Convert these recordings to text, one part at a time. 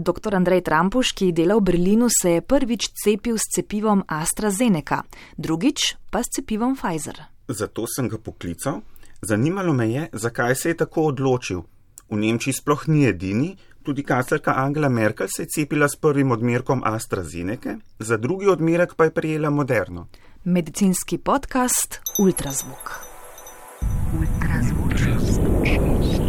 Dr. Andrej Trampuš, ki dela v Berlinu, se je prvič cepil s cepivom AstraZeneca, drugič pa s cepivom Pfizer. Zato sem ga poklical. Zanimalo me je, zakaj se je tako odločil. V Nemčiji sploh ni edini, tudi kanclerka Angela Merkel se je cepila s prvim odmerkom AstraZeneca, za drugi odmerek pa je prijela Moderno. Medicinski podcast Ultrazvok. Ultrazvok. Ultrazvok.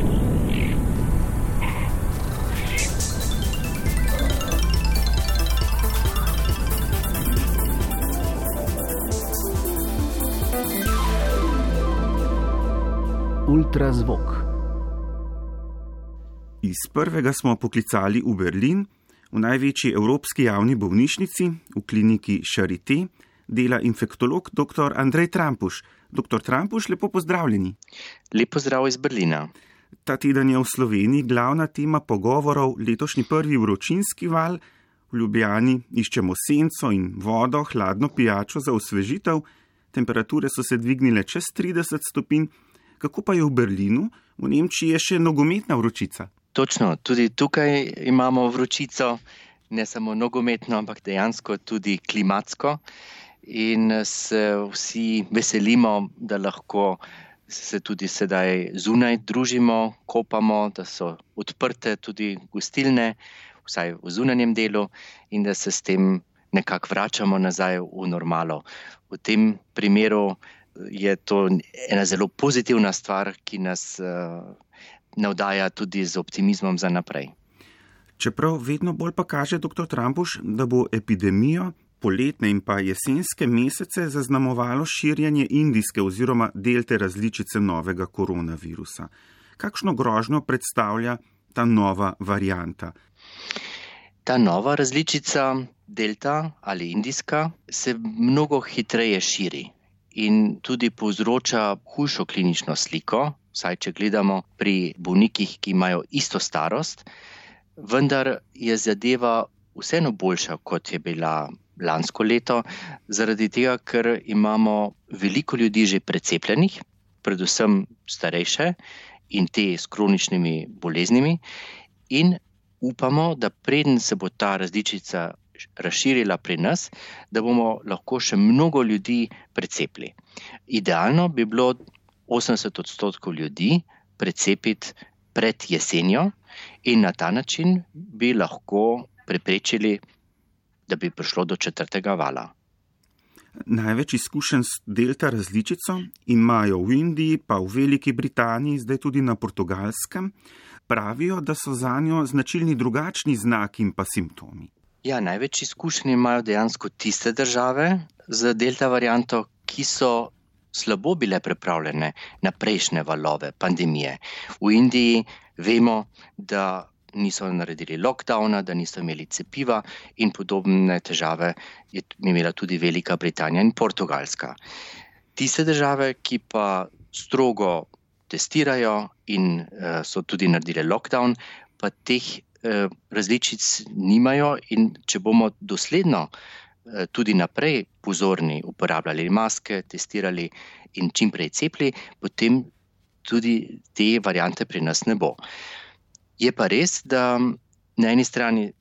Iz prvega smo poklicali v Berlin, v največji evropski javni bolnišnici, v kliniki Charité, dela infektolog dr. Andrej Trampuš. Dr. Trampuš, lepo pozdravljeni. Lepo zdrav iz Berlina. Ta teden je v Sloveniji glavna tema pogovorov letošnji prvi vročinski val. V Ljubljani iščemo senco in vodo, hladno pijačo za osvežitev. Temperature so se dvignile čez 30 stopinj. Kako pa je v Berlinu? V Nemčiji je še nogometna vročica. Točno, tudi tukaj imamo vročico, ne samo nogometno, ampak dejansko tudi klimatsko. In se vsi veselimo, da lahko se tudi sedaj zunaj družimo, kopamo, da so odprte tudi gostilne, vsaj v zunanjem delu, in da se s tem nekako vračamo nazaj v normalo. V tem primeru je to ena zelo pozitivna stvar, ki nas navdaja tudi z optimizmom za naprej. Čeprav vedno bolj pa kaže dr. Trampuš, da bo epidemijo poletne in pa jesenske mesece zaznamovalo širjenje indijske oziroma delte različice novega koronavirusa. Kakšno grožnjo predstavlja ta nova varijanta? Ta nova različica, delta ali indijska, se mnogo hitreje širi in tudi povzroča hujšo klinično sliko, vsaj če gledamo pri bolnikih, ki imajo isto starost, vendar je zadeva vseeno boljša, kot je bila lansko leto, zaradi tega, ker imamo veliko ljudi že precepljenih, predvsem starejše in te s kroničnimi boleznimi, in upamo, da preden se bo ta različica razširila pri nas, da bomo lahko še mnogo ljudi precepili. Idealno bi bilo 80 odstotkov ljudi precepiti pred jesenjo, in na ta način bi lahko preprečili, da bi prišlo do četrtega vala. Največ izkušenj s delta različico imajo v Indiji, pa v Veliki Britaniji, zdaj tudi na portugalskem. Pravijo, da so za njo značilni drugačni znaki in pa simptomi. Ja, največ izkušenj imajo dejansko tiste države z delta varianto, ki so slabo bile pripravljene na prejšnje valove pandemije. V Indiji vemo, da niso naredili lockdowna, da niso imeli cepiva in podobne težave je imela tudi Velika Britanija in Portugalska. Tiste države, ki pa strogo testirajo in uh, so tudi naredili lockdown, pa teh različic nimajo in če bomo dosledno uh, tudi naprej pozorni, uporabljali maske, testirali in čim prej cepili, potem tudi te variante pri nas ne bo. Je pa res, da na eni strani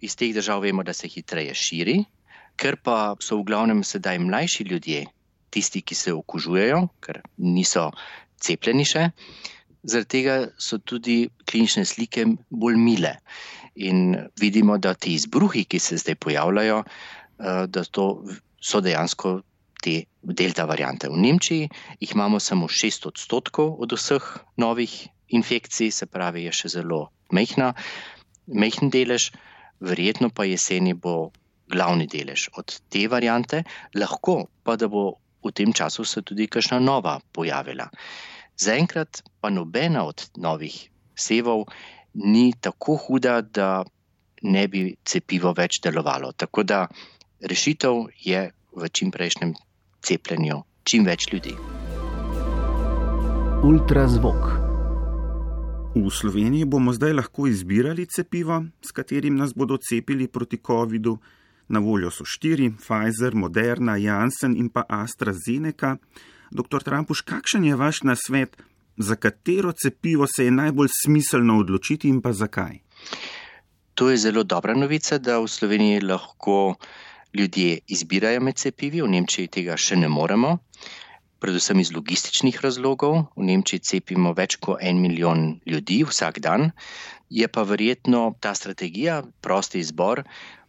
iz teh držav vemo, da se hitreje širi, ker pa so v glavnem sedaj mlajši ljudje, tisti, ki se okužujejo, ker niso cepljeni še. Zaradi tega so tudi klinične slike bolj mile. In vidimo, da ti izbruhi, ki se zdaj pojavljajo, da to so dejansko te delta variante. V Nemčiji jih imamo samo 6 odstotkov od vseh novih infekcij, se pravi, je še zelo mehna, mehen delež, verjetno pa jeseni bo glavni delež od te variante, lahko pa da bo v tem času se tudi kakšna nova pojavila. Zaenkrat pa nobena od novih sevov ni tako huda, da ne bi cepivo več delovalo. Tako da rešitev je v čim prejšnjem cepljenju čim več ljudi. Ultrazvok. V Sloveniji bomo zdaj lahko izbirali cepivo, s katerim nas bodo cepili proti COVID-u. Na voljo so štiri: Pfizer, Moderna, Janssen in pa AstraZeneca. Dr. Trampuš, kakšen je vaš nasvet, za katero cepivo se je najbolj smiselno odločiti in pa zakaj? To je zelo dobra novica, da v Sloveniji lahko ljudje izbirajo med cepivi, v Nemčiji tega še ne moremo, predvsem iz logističnih razlogov. V Nemčiji cepimo več kot en milijon ljudi vsak dan, je pa verjetno ta strategija, prosti izbor,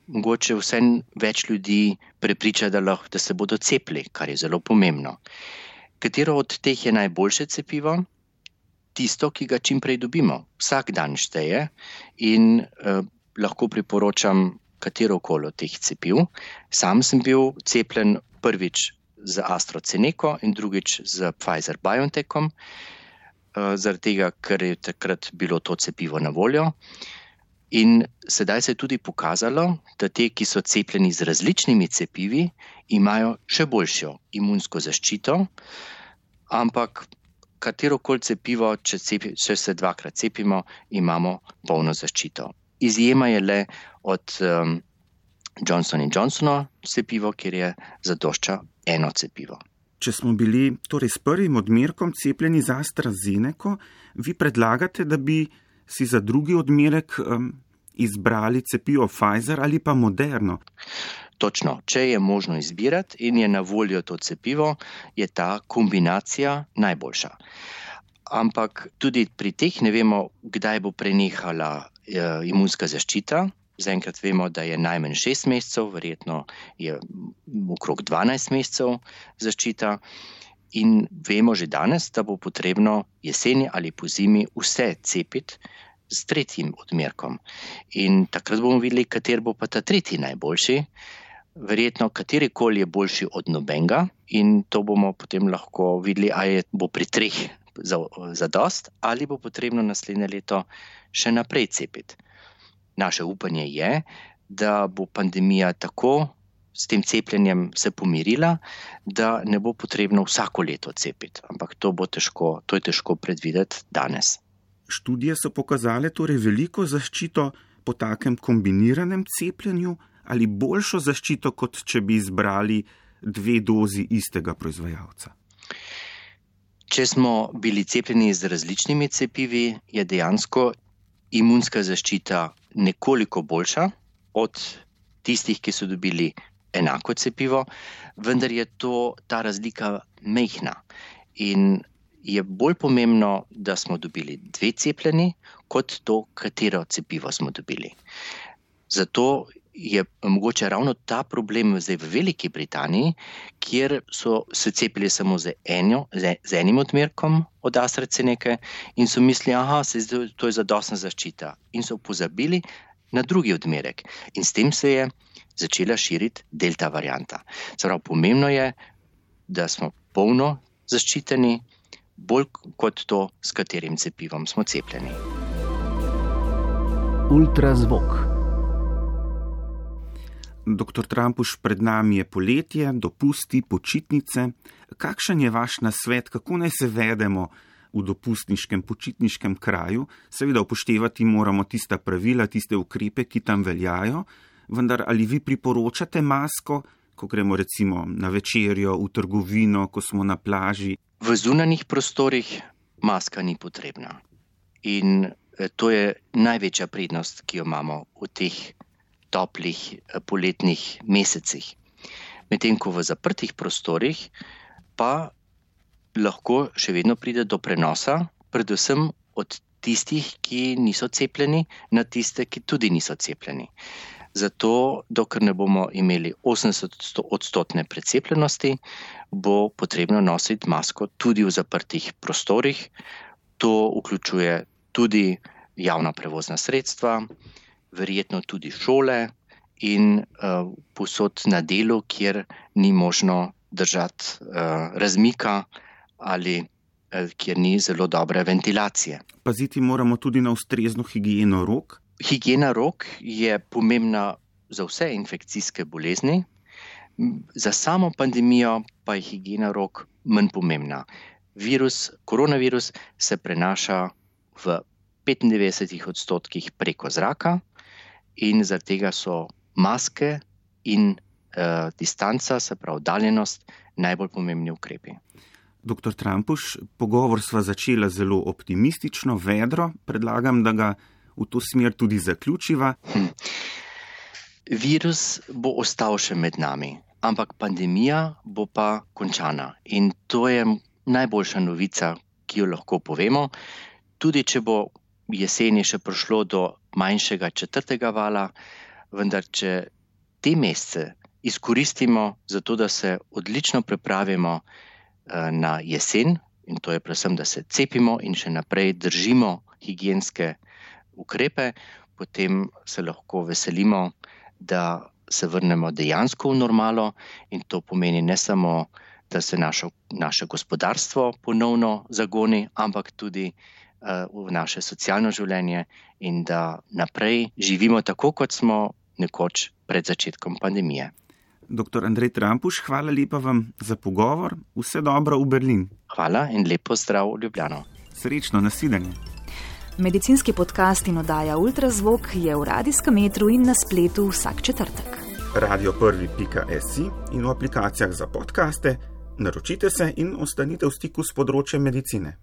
mogoče vse več ljudi prepriča, da, lahko, da se bodo cepili, kar je zelo pomembno. Katero od teh je najboljše cepivo? Tisto, ki ga čim prej dobimo. Vsak dan šteje in eh, lahko priporočam katero koli od teh cepiv. Sam sem bil cepljen prvič z AstraZeneca in drugič z Pfizer BioNTechom, eh, zaradi tega, ker je takrat bilo to cepivo na voljo. In sedaj se je tudi pokazalo, da te, ki so cepljeni z različnimi cepivi, imajo še boljšo imunsko zaščito, ampak katero koli cepivo, če, cepi, če se dvakrat cepimo, imamo polno zaščito. Izjema je le od um, Johnson Johnsona cepivo, kjer je zadošča eno cepivo. Če smo bili torej s prvim odmerkom cepljeni za AstraZeneca, vi predlagate, da bi si za drugi odmerek um, izbrali cepivo Pfizer ali pa Moderno. Točno, če je možno izbirati in je na voljo to cepivo, je ta kombinacija najboljša. Ampak tudi pri teh ne vemo, kdaj bo prenehala eh, imunska zaščita. Zaenkrat vemo, da je najmanj 6 mesecev, verjetno je okrog 12 mesecev zaščita. In vemo že danes, da bo potrebno jeseni ali po zimi vse cepiti s tretjim odmerkom. In takrat bomo videli, kater bo pa ta tretji najboljši. Verjetno, kateri koli je boljši od nobenega, in to bomo potem lahko videli, ali bo pri treh za, za dost, ali bo potrebno naslednje leto še naprej cepiti. Naše upanje je, da bo pandemija tako s tem cepljenjem se pomirila, da ne bo potrebno vsako leto cepiti. Ampak to, težko, to je težko predvideti danes. Študije so pokazale torej veliko zaščito po takem kombiniranem cepljenju ali boljšo zaščito, kot če bi izbrali dve dozi istega proizvajalca. Če smo bili cepljeni z različnimi cepivi, je dejansko imunska zaščita nekoliko boljša od tistih, ki so dobili enako cepivo, vendar je to, ta razlika mehna. In je bolj pomembno, da smo dobili dve cepljeni, kot to, katero cepivo smo dobili. Zato je mogoče ravno ta problem zdaj v Veliki Britaniji, kjer so se cepili samo z, enjo, z enim odmerkom od AstraZeneca in so mislili, da to je zadostna zaščita, in so pozabili na drugi odmerek. In s tem se je začela širiti delta varianta. Prav, pomembno je, da smo polno zaščiteni bolj kot to, s katerim cepivom smo cepljeni. Ultrazvok. Doktor Trumpuš, pred nami je poletje, dopusti, počitnice. Kakšen je vaš nasvet, kako naj se vedemo v dopustniškem, počitniškem kraju? Seveda upoštevati moramo tista pravila, tiste ukrepe, ki tam veljajo, vendar ali vi priporočate masko, ko gremo recimo na večerjo, v trgovino, ko smo na plaži? V zunanjih prostorih maska ni potrebna. In eh, to je največja prednost, ki jo imamo v teh toplih eh, poletnih mesecih. Medtem ko v zaprtih prostorih pa lahko še vedno pride do prenosa, predvsem od tistih, ki niso cepljeni, na tiste, ki tudi niso cepljeni. Zato, dokler ne bomo imeli 80-odstotne precepljenosti, bo potrebno nositi masko tudi v zaprtih prostorih. To vključuje tudi javna prevozna sredstva, verjetno tudi šole in uh, posod na delu, kjer ni možno držati uh, razmika ali uh, kjer ni zelo dobre ventilacije. Paziti moramo tudi na ustrezno higieno rok. Higiena rok je pomembna za vse infekcijske bolezni, za samo pandemijo pa je higiena rok manj pomembna. Virus, koronavirus se prenaša v 95 odstotkih preko zraka, in zaradi tega so maske in uh, distanca, se pravi, oddaljenost, najbolj pomembni ukrepi. Doktor Trumpuš, pogovor sva začela zelo optimistično, vedro. Predlagam, da ga v to smer tudi zaključiva. Hm. Virus bo ostal še med nami, ampak pandemija bo pa končana. In to je najboljša novica, ki jo lahko povemo. Tudi če bo jeseni še prišlo do manjšega četrtega vala, vendar če te mesece izkoristimo za to, da se odlično pripravimo eh, na jesen, in to je predvsem, da se cepimo in še naprej držimo higijenske ukrepe, potem se lahko veselimo, da se vrnemo dejansko v normalo in to pomeni ne samo, da se našo, naše gospodarstvo ponovno zagoni, ampak tudi uh, v naše socialno življenje in da naprej živimo tako, kot smo nekoč pred začetkom pandemije. Dr. Andrej Trampuš, hvala lepa vam za pogovor. Vse dobro v Berlin. Hvala in lepo zdrav v Ljubljano. Srečno nasidanje. Medicinski podcast in oddaja Ultrazvok je v radijskem metru in na spletu vsak četrtek. Radio prvi.si in v aplikacijah za podkaste naročite se in ostanite v stiku s področjem medicine.